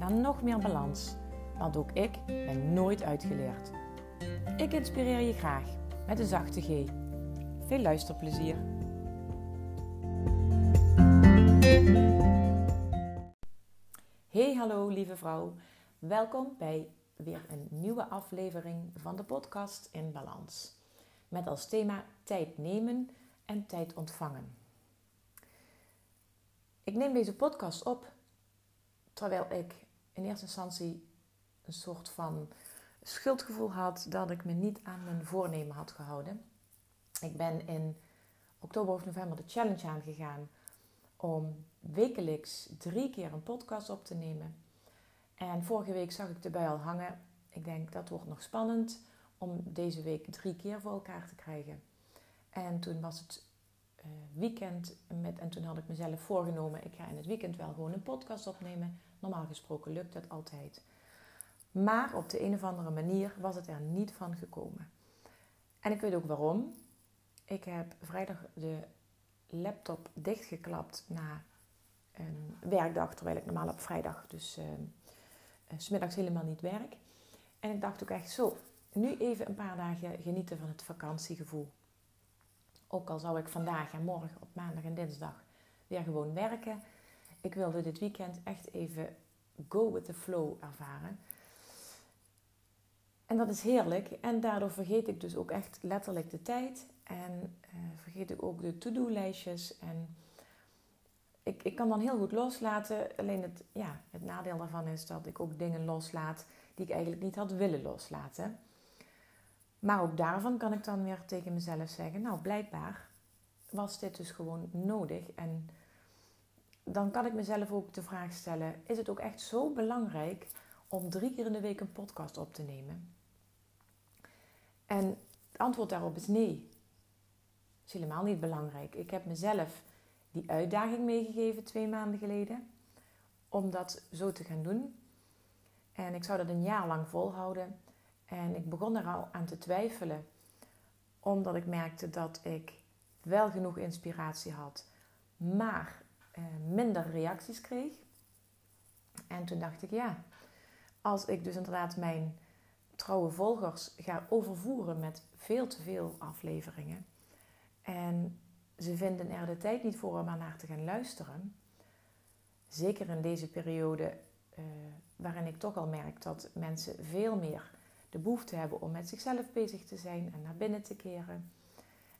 naar nog meer balans. Want ook ik ben nooit uitgeleerd. Ik inspireer je graag met een zachte G. Veel luisterplezier. Hey hallo lieve vrouw. Welkom bij weer een nieuwe aflevering van de podcast In Balans. Met als thema tijd nemen en tijd ontvangen. Ik neem deze podcast op terwijl ik in eerste instantie een soort van schuldgevoel had dat ik me niet aan mijn voornemen had gehouden. Ik ben in oktober of november de challenge aangegaan om wekelijks drie keer een podcast op te nemen. En vorige week zag ik de al hangen. Ik denk dat wordt nog spannend om deze week drie keer voor elkaar te krijgen. En toen was het uh, weekend met, en toen had ik mezelf voorgenomen, ik ga in het weekend wel gewoon een podcast opnemen. Normaal gesproken lukt dat altijd. Maar op de een of andere manier was het er niet van gekomen. En ik weet ook waarom. Ik heb vrijdag de laptop dichtgeklapt na een werkdag, terwijl ik normaal op vrijdag dus uh, smiddags helemaal niet werk. En ik dacht ook echt zo, nu even een paar dagen genieten van het vakantiegevoel. Ook al zou ik vandaag en morgen op maandag en dinsdag weer gewoon werken. Ik wilde dit weekend echt even go with the flow ervaren. En dat is heerlijk. En daardoor vergeet ik dus ook echt letterlijk de tijd. En uh, vergeet ik ook de to-do-lijstjes. En ik, ik kan dan heel goed loslaten. Alleen het, ja, het nadeel daarvan is dat ik ook dingen loslaat die ik eigenlijk niet had willen loslaten. Maar ook daarvan kan ik dan weer tegen mezelf zeggen: Nou, blijkbaar was dit dus gewoon nodig. En dan kan ik mezelf ook de vraag stellen: Is het ook echt zo belangrijk om drie keer in de week een podcast op te nemen? En het antwoord daarop is nee. Dat is helemaal niet belangrijk. Ik heb mezelf die uitdaging meegegeven twee maanden geleden om dat zo te gaan doen. En ik zou dat een jaar lang volhouden. En ik begon er al aan te twijfelen, omdat ik merkte dat ik wel genoeg inspiratie had, maar eh, minder reacties kreeg. En toen dacht ik, ja, als ik dus inderdaad mijn trouwe volgers ga overvoeren met veel te veel afleveringen en ze vinden er de tijd niet voor om er naar te gaan luisteren, zeker in deze periode uh, waarin ik toch al merk dat mensen veel meer de behoefte hebben om met zichzelf bezig te zijn en naar binnen te keren.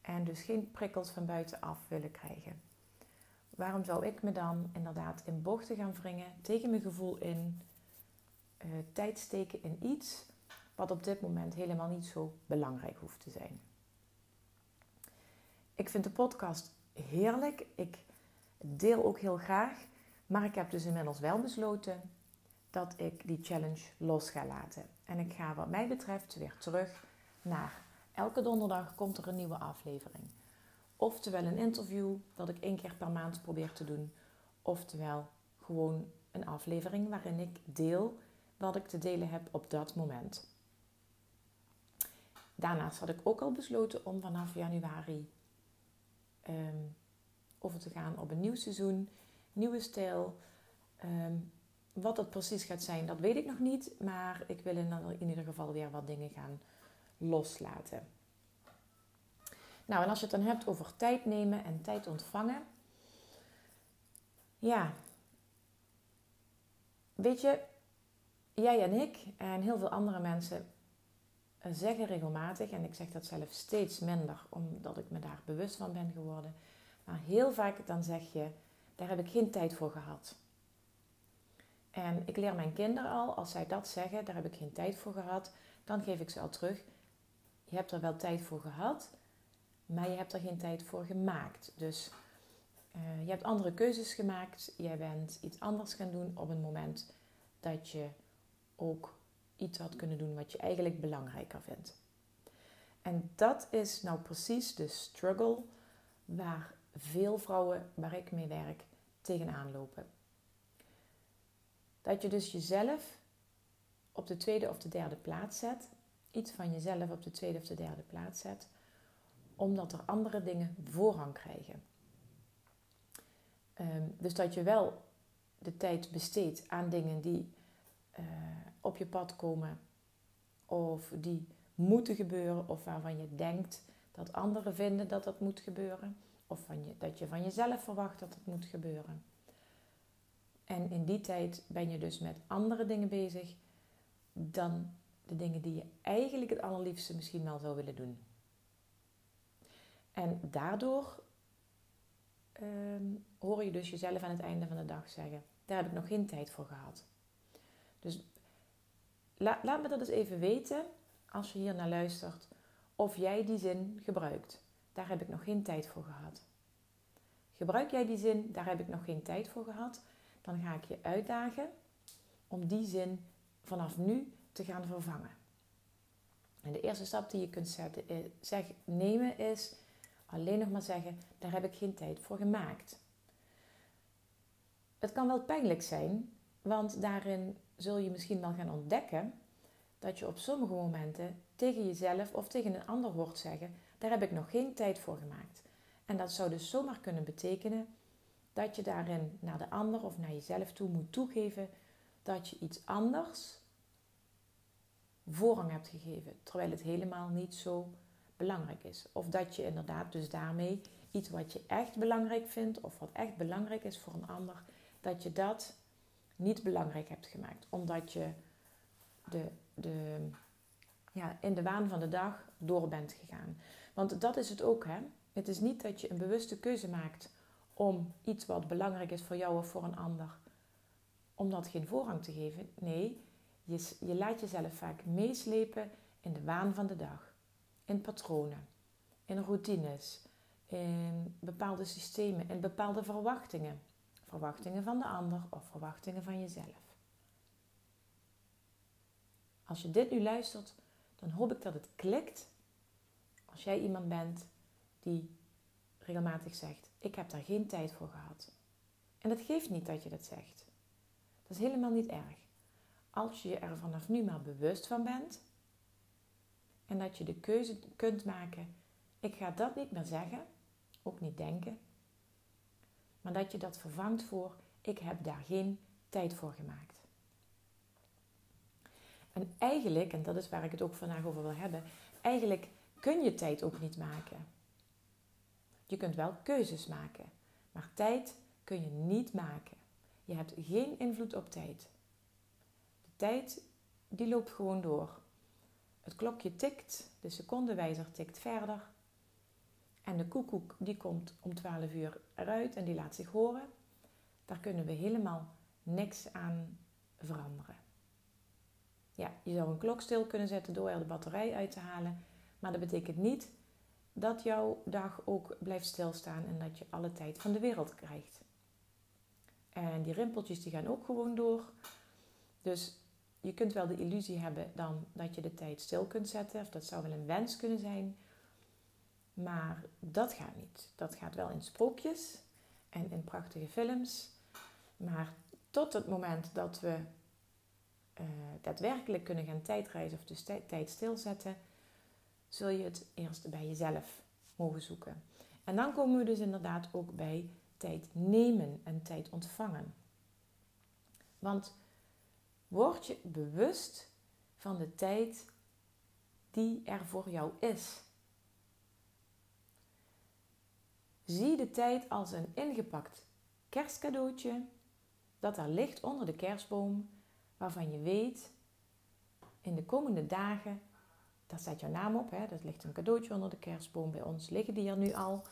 En dus geen prikkels van buitenaf willen krijgen. Waarom zou ik me dan inderdaad in bochten gaan wringen, tegen mijn gevoel in, uh, tijd steken in iets wat op dit moment helemaal niet zo belangrijk hoeft te zijn? Ik vind de podcast heerlijk. Ik deel ook heel graag. Maar ik heb dus inmiddels wel besloten dat ik die challenge los ga laten. En ik ga wat mij betreft weer terug naar elke donderdag komt er een nieuwe aflevering. Oftewel een interview dat ik één keer per maand probeer te doen. Oftewel gewoon een aflevering waarin ik deel wat ik te delen heb op dat moment. Daarnaast had ik ook al besloten om vanaf januari um, over te gaan op een nieuw seizoen, nieuwe stijl. Um, wat dat precies gaat zijn, dat weet ik nog niet. Maar ik wil in ieder geval weer wat dingen gaan loslaten. Nou, en als je het dan hebt over tijd nemen en tijd ontvangen. Ja. Weet je, jij en ik en heel veel andere mensen zeggen regelmatig, en ik zeg dat zelf steeds minder omdat ik me daar bewust van ben geworden. Maar heel vaak dan zeg je, daar heb ik geen tijd voor gehad. En ik leer mijn kinderen al, als zij dat zeggen, daar heb ik geen tijd voor gehad, dan geef ik ze al terug. Je hebt er wel tijd voor gehad, maar je hebt er geen tijd voor gemaakt. Dus uh, je hebt andere keuzes gemaakt. Jij bent iets anders gaan doen op een moment dat je ook iets had kunnen doen wat je eigenlijk belangrijker vindt. En dat is nou precies de struggle waar veel vrouwen waar ik mee werk tegenaan lopen. Dat je dus jezelf op de tweede of de derde plaats zet, iets van jezelf op de tweede of de derde plaats zet, omdat er andere dingen voorrang krijgen. Ehm, dus dat je wel de tijd besteedt aan dingen die uh, op je pad komen of die moeten gebeuren of waarvan je denkt dat anderen vinden dat dat moet gebeuren of van je, dat je van jezelf verwacht dat het moet gebeuren. En in die tijd ben je dus met andere dingen bezig dan de dingen die je eigenlijk het allerliefste misschien wel zou willen doen. En daardoor um, hoor je dus jezelf aan het einde van de dag zeggen: Daar heb ik nog geen tijd voor gehad. Dus laat me dat eens even weten als je hier naar luistert, of jij die zin gebruikt. Daar heb ik nog geen tijd voor gehad. Gebruik jij die zin, daar heb ik nog geen tijd voor gehad, dan ga ik je uitdagen om die zin vanaf nu te gaan vervangen. En de eerste stap die je kunt zetten, is, zeg, nemen is alleen nog maar zeggen: daar heb ik geen tijd voor gemaakt. Het kan wel pijnlijk zijn, want daarin zul je misschien wel gaan ontdekken dat je op sommige momenten tegen jezelf of tegen een ander hoort zeggen: daar heb ik nog geen tijd voor gemaakt. En dat zou dus zomaar kunnen betekenen dat je daarin naar de ander of naar jezelf toe moet toegeven dat je iets anders voorrang hebt gegeven, terwijl het helemaal niet zo belangrijk is. Of dat je inderdaad dus daarmee iets wat je echt belangrijk vindt of wat echt belangrijk is voor een ander, dat je dat niet belangrijk hebt gemaakt, omdat je de, de, ja, in de waan van de dag door bent gegaan. Want dat is het ook, hè? Het is niet dat je een bewuste keuze maakt om iets wat belangrijk is voor jou of voor een ander, om dat geen voorrang te geven. Nee, je, je laat jezelf vaak meeslepen in de waan van de dag, in patronen, in routines, in bepaalde systemen, in bepaalde verwachtingen. Verwachtingen van de ander of verwachtingen van jezelf. Als je dit nu luistert, dan hoop ik dat het klikt. Als jij iemand bent die regelmatig zegt: Ik heb daar geen tijd voor gehad. En dat geeft niet dat je dat zegt. Dat is helemaal niet erg. Als je er vanaf nu maar bewust van bent en dat je de keuze kunt maken: Ik ga dat niet meer zeggen, ook niet denken, maar dat je dat vervangt voor: Ik heb daar geen tijd voor gemaakt. En eigenlijk, en dat is waar ik het ook vandaag over wil hebben, eigenlijk kun je tijd ook niet maken. Je kunt wel keuzes maken, maar tijd kun je niet maken. Je hebt geen invloed op tijd. De tijd die loopt gewoon door. Het klokje tikt, de secondenwijzer tikt verder. En de koekoek die komt om 12 uur eruit en die laat zich horen. Daar kunnen we helemaal niks aan veranderen. Ja, je zou een klok stil kunnen zetten door er de batterij uit te halen. Maar dat betekent niet dat jouw dag ook blijft stilstaan en dat je alle tijd van de wereld krijgt. En die rimpeltjes die gaan ook gewoon door. Dus je kunt wel de illusie hebben dan dat je de tijd stil kunt zetten. Of dat zou wel een wens kunnen zijn. Maar dat gaat niet. Dat gaat wel in sprookjes en in prachtige films. Maar tot het moment dat we uh, daadwerkelijk kunnen gaan tijdreizen of dus tijd stilzetten, zul je het eerst bij jezelf mogen zoeken. En dan komen we dus inderdaad ook bij tijd nemen en tijd ontvangen. Want word je bewust van de tijd die er voor jou is. Zie de tijd als een ingepakt kerstcadeautje dat er ligt onder de kerstboom, waarvan je weet in de komende dagen daar staat jouw naam op. Hè? Dat ligt een cadeautje onder de kerstboom. Bij ons liggen die er nu al.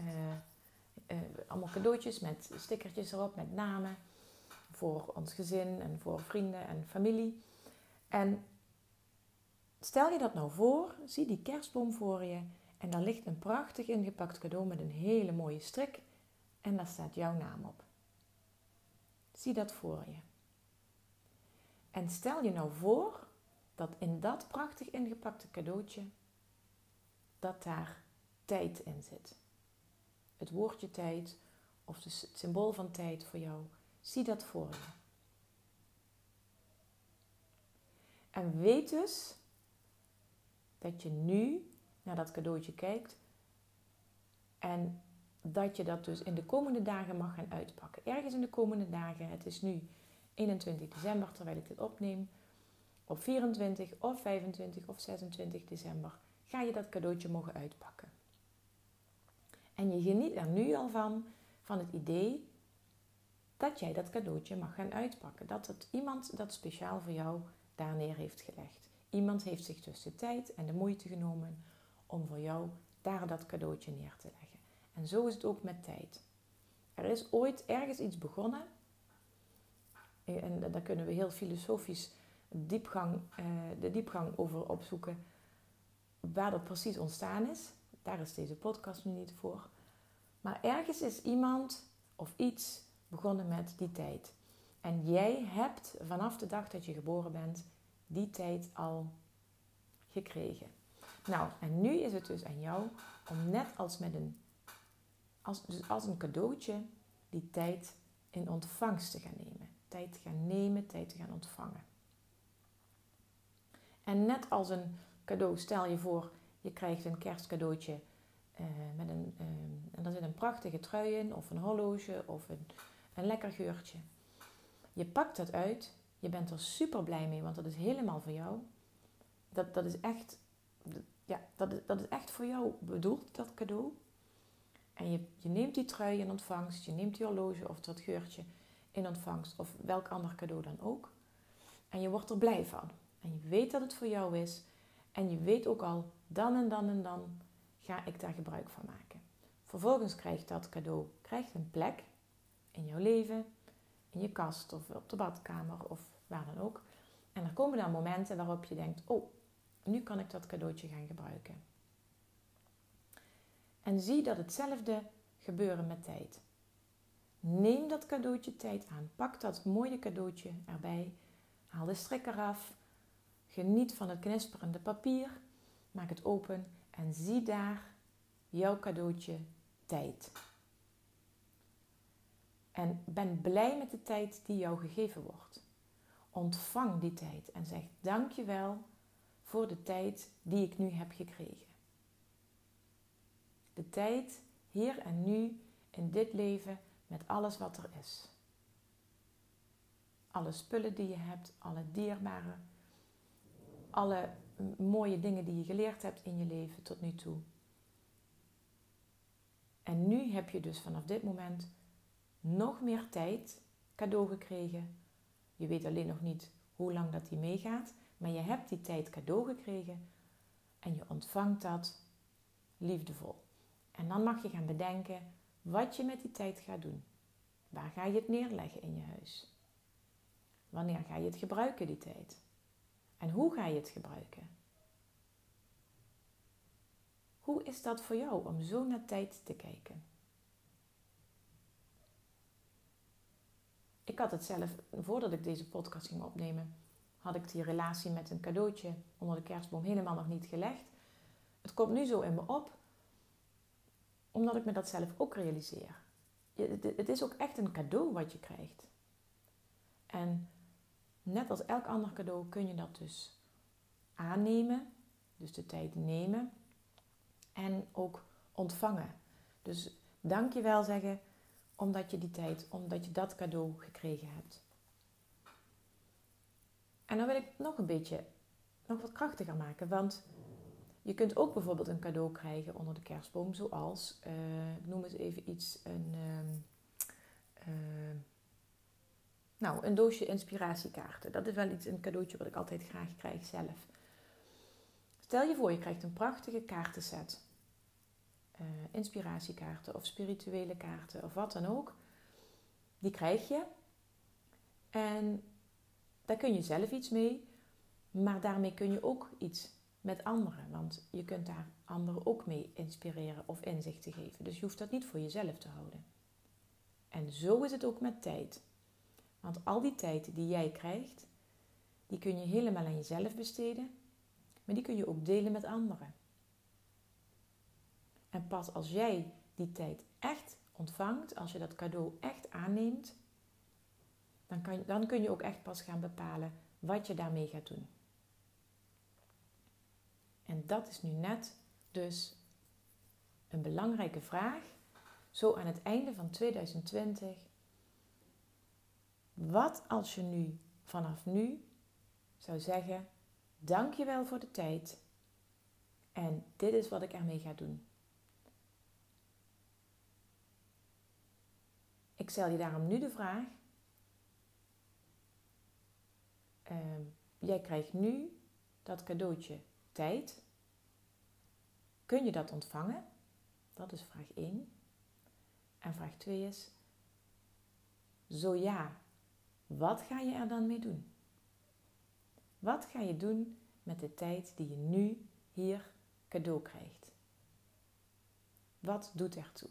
Uh, allemaal cadeautjes met stickertjes erop, met namen. Voor ons gezin en voor vrienden en familie. En stel je dat nou voor, zie die kerstboom voor je. En daar ligt een prachtig ingepakt cadeau met een hele mooie strik. En daar staat jouw naam op. Zie dat voor je. En stel je nou voor dat in dat prachtig ingepakte cadeautje, dat daar tijd in zit. Het woordje tijd of het symbool van tijd voor jou. Zie dat voor je. En weet dus dat je nu naar dat cadeautje kijkt en dat je dat dus in de komende dagen mag gaan uitpakken. Ergens in de komende dagen, het is nu 21 december terwijl ik dit opneem, op 24 of 25 of 26 december ga je dat cadeautje mogen uitpakken. En je geniet er nu al van, van het idee dat jij dat cadeautje mag gaan uitpakken. Dat het iemand dat speciaal voor jou daar neer heeft gelegd. Iemand heeft zich dus de tijd en de moeite genomen om voor jou daar dat cadeautje neer te leggen. En zo is het ook met tijd. Er is ooit ergens iets begonnen. En daar kunnen we heel filosofisch diepgang, eh, de diepgang over opzoeken. Waar dat precies ontstaan is. Daar is deze podcast nu niet voor. Maar ergens is iemand of iets begonnen met die tijd. En jij hebt vanaf de dag dat je geboren bent die tijd al gekregen. Nou, en nu is het dus aan jou om net als met een, als, dus als een cadeautje die tijd in ontvangst te gaan nemen. Tijd te gaan nemen, tijd te gaan ontvangen. En net als een cadeau, stel je voor, je krijgt een kerstcadeautje uh, met een, uh, en daar zit een prachtige trui in, of een horloge, of een, een lekker geurtje. Je pakt dat uit, je bent er super blij mee, want dat is helemaal voor jou. Dat, dat is echt, ja, dat dat is echt voor jou bedoeld, dat cadeau. En je, je neemt die trui in ontvangst, je neemt die horloge of dat geurtje in ontvangst, of welk ander cadeau dan ook. En je wordt er blij van. En je weet dat het voor jou is. En je weet ook al, dan en dan en dan ga ik daar gebruik van maken. Vervolgens krijgt dat cadeau krijgt een plek in jouw leven, in je kast of op de badkamer of waar dan ook. En er komen dan momenten waarop je denkt: oh, nu kan ik dat cadeautje gaan gebruiken. En zie dat hetzelfde gebeuren met tijd. Neem dat cadeautje tijd aan. Pak dat mooie cadeautje erbij. Haal de strik eraf. Geniet van het knisperende papier. Maak het open en zie daar jouw cadeautje tijd. En ben blij met de tijd die jou gegeven wordt. Ontvang die tijd en zeg dankjewel voor de tijd die ik nu heb gekregen. De tijd hier en nu in dit leven met alles wat er is. Alle spullen die je hebt, alle dierbare, alle mooie dingen die je geleerd hebt in je leven tot nu toe. En nu heb je dus vanaf dit moment nog meer tijd cadeau gekregen. Je weet alleen nog niet hoe lang dat die meegaat, maar je hebt die tijd cadeau gekregen en je ontvangt dat liefdevol. En dan mag je gaan bedenken wat je met die tijd gaat doen. Waar ga je het neerleggen in je huis? Wanneer ga je het gebruiken, die tijd? En hoe ga je het gebruiken? Hoe is dat voor jou om zo naar tijd te kijken? Ik had het zelf, voordat ik deze podcast ging opnemen, had ik die relatie met een cadeautje onder de kerstboom helemaal nog niet gelegd. Het komt nu zo in me op, omdat ik me dat zelf ook realiseer. Het is ook echt een cadeau wat je krijgt. En net als elk ander cadeau kun je dat dus aannemen, dus de tijd nemen en ook ontvangen. Dus dank je wel zeggen omdat je die tijd, omdat je dat cadeau gekregen hebt. En dan wil ik nog een beetje, nog wat krachtiger maken, want je kunt ook bijvoorbeeld een cadeau krijgen onder de kerstboom, zoals, uh, ik noem eens even iets, een, uh, nou, een doosje inspiratiekaarten. Dat is wel iets, een cadeautje wat ik altijd graag krijg zelf. Stel je voor, je krijgt een prachtige kaartenset. Uh, inspiratiekaarten of spirituele kaarten of wat dan ook. Die krijg je. En daar kun je zelf iets mee. Maar daarmee kun je ook iets met anderen. Want je kunt daar anderen ook mee inspireren of inzichten geven. Dus je hoeft dat niet voor jezelf te houden. En zo is het ook met tijd. Want al die tijd die jij krijgt, die kun je helemaal aan jezelf besteden, maar die kun je ook delen met anderen. En pas als jij die tijd echt ontvangt, als je dat cadeau echt aanneemt, dan, kan, dan kun je ook echt pas gaan bepalen wat je daarmee gaat doen. En dat is nu net dus een belangrijke vraag, zo aan het einde van 2020. Wat als je nu vanaf nu zou zeggen: Dankjewel voor de tijd en dit is wat ik ermee ga doen. Ik stel je daarom nu de vraag: uh, jij krijgt nu dat cadeautje tijd. Kun je dat ontvangen? Dat is vraag 1. En vraag 2 is: Zo ja, wat ga je er dan mee doen? Wat ga je doen met de tijd die je nu hier cadeau krijgt? Wat doet ertoe?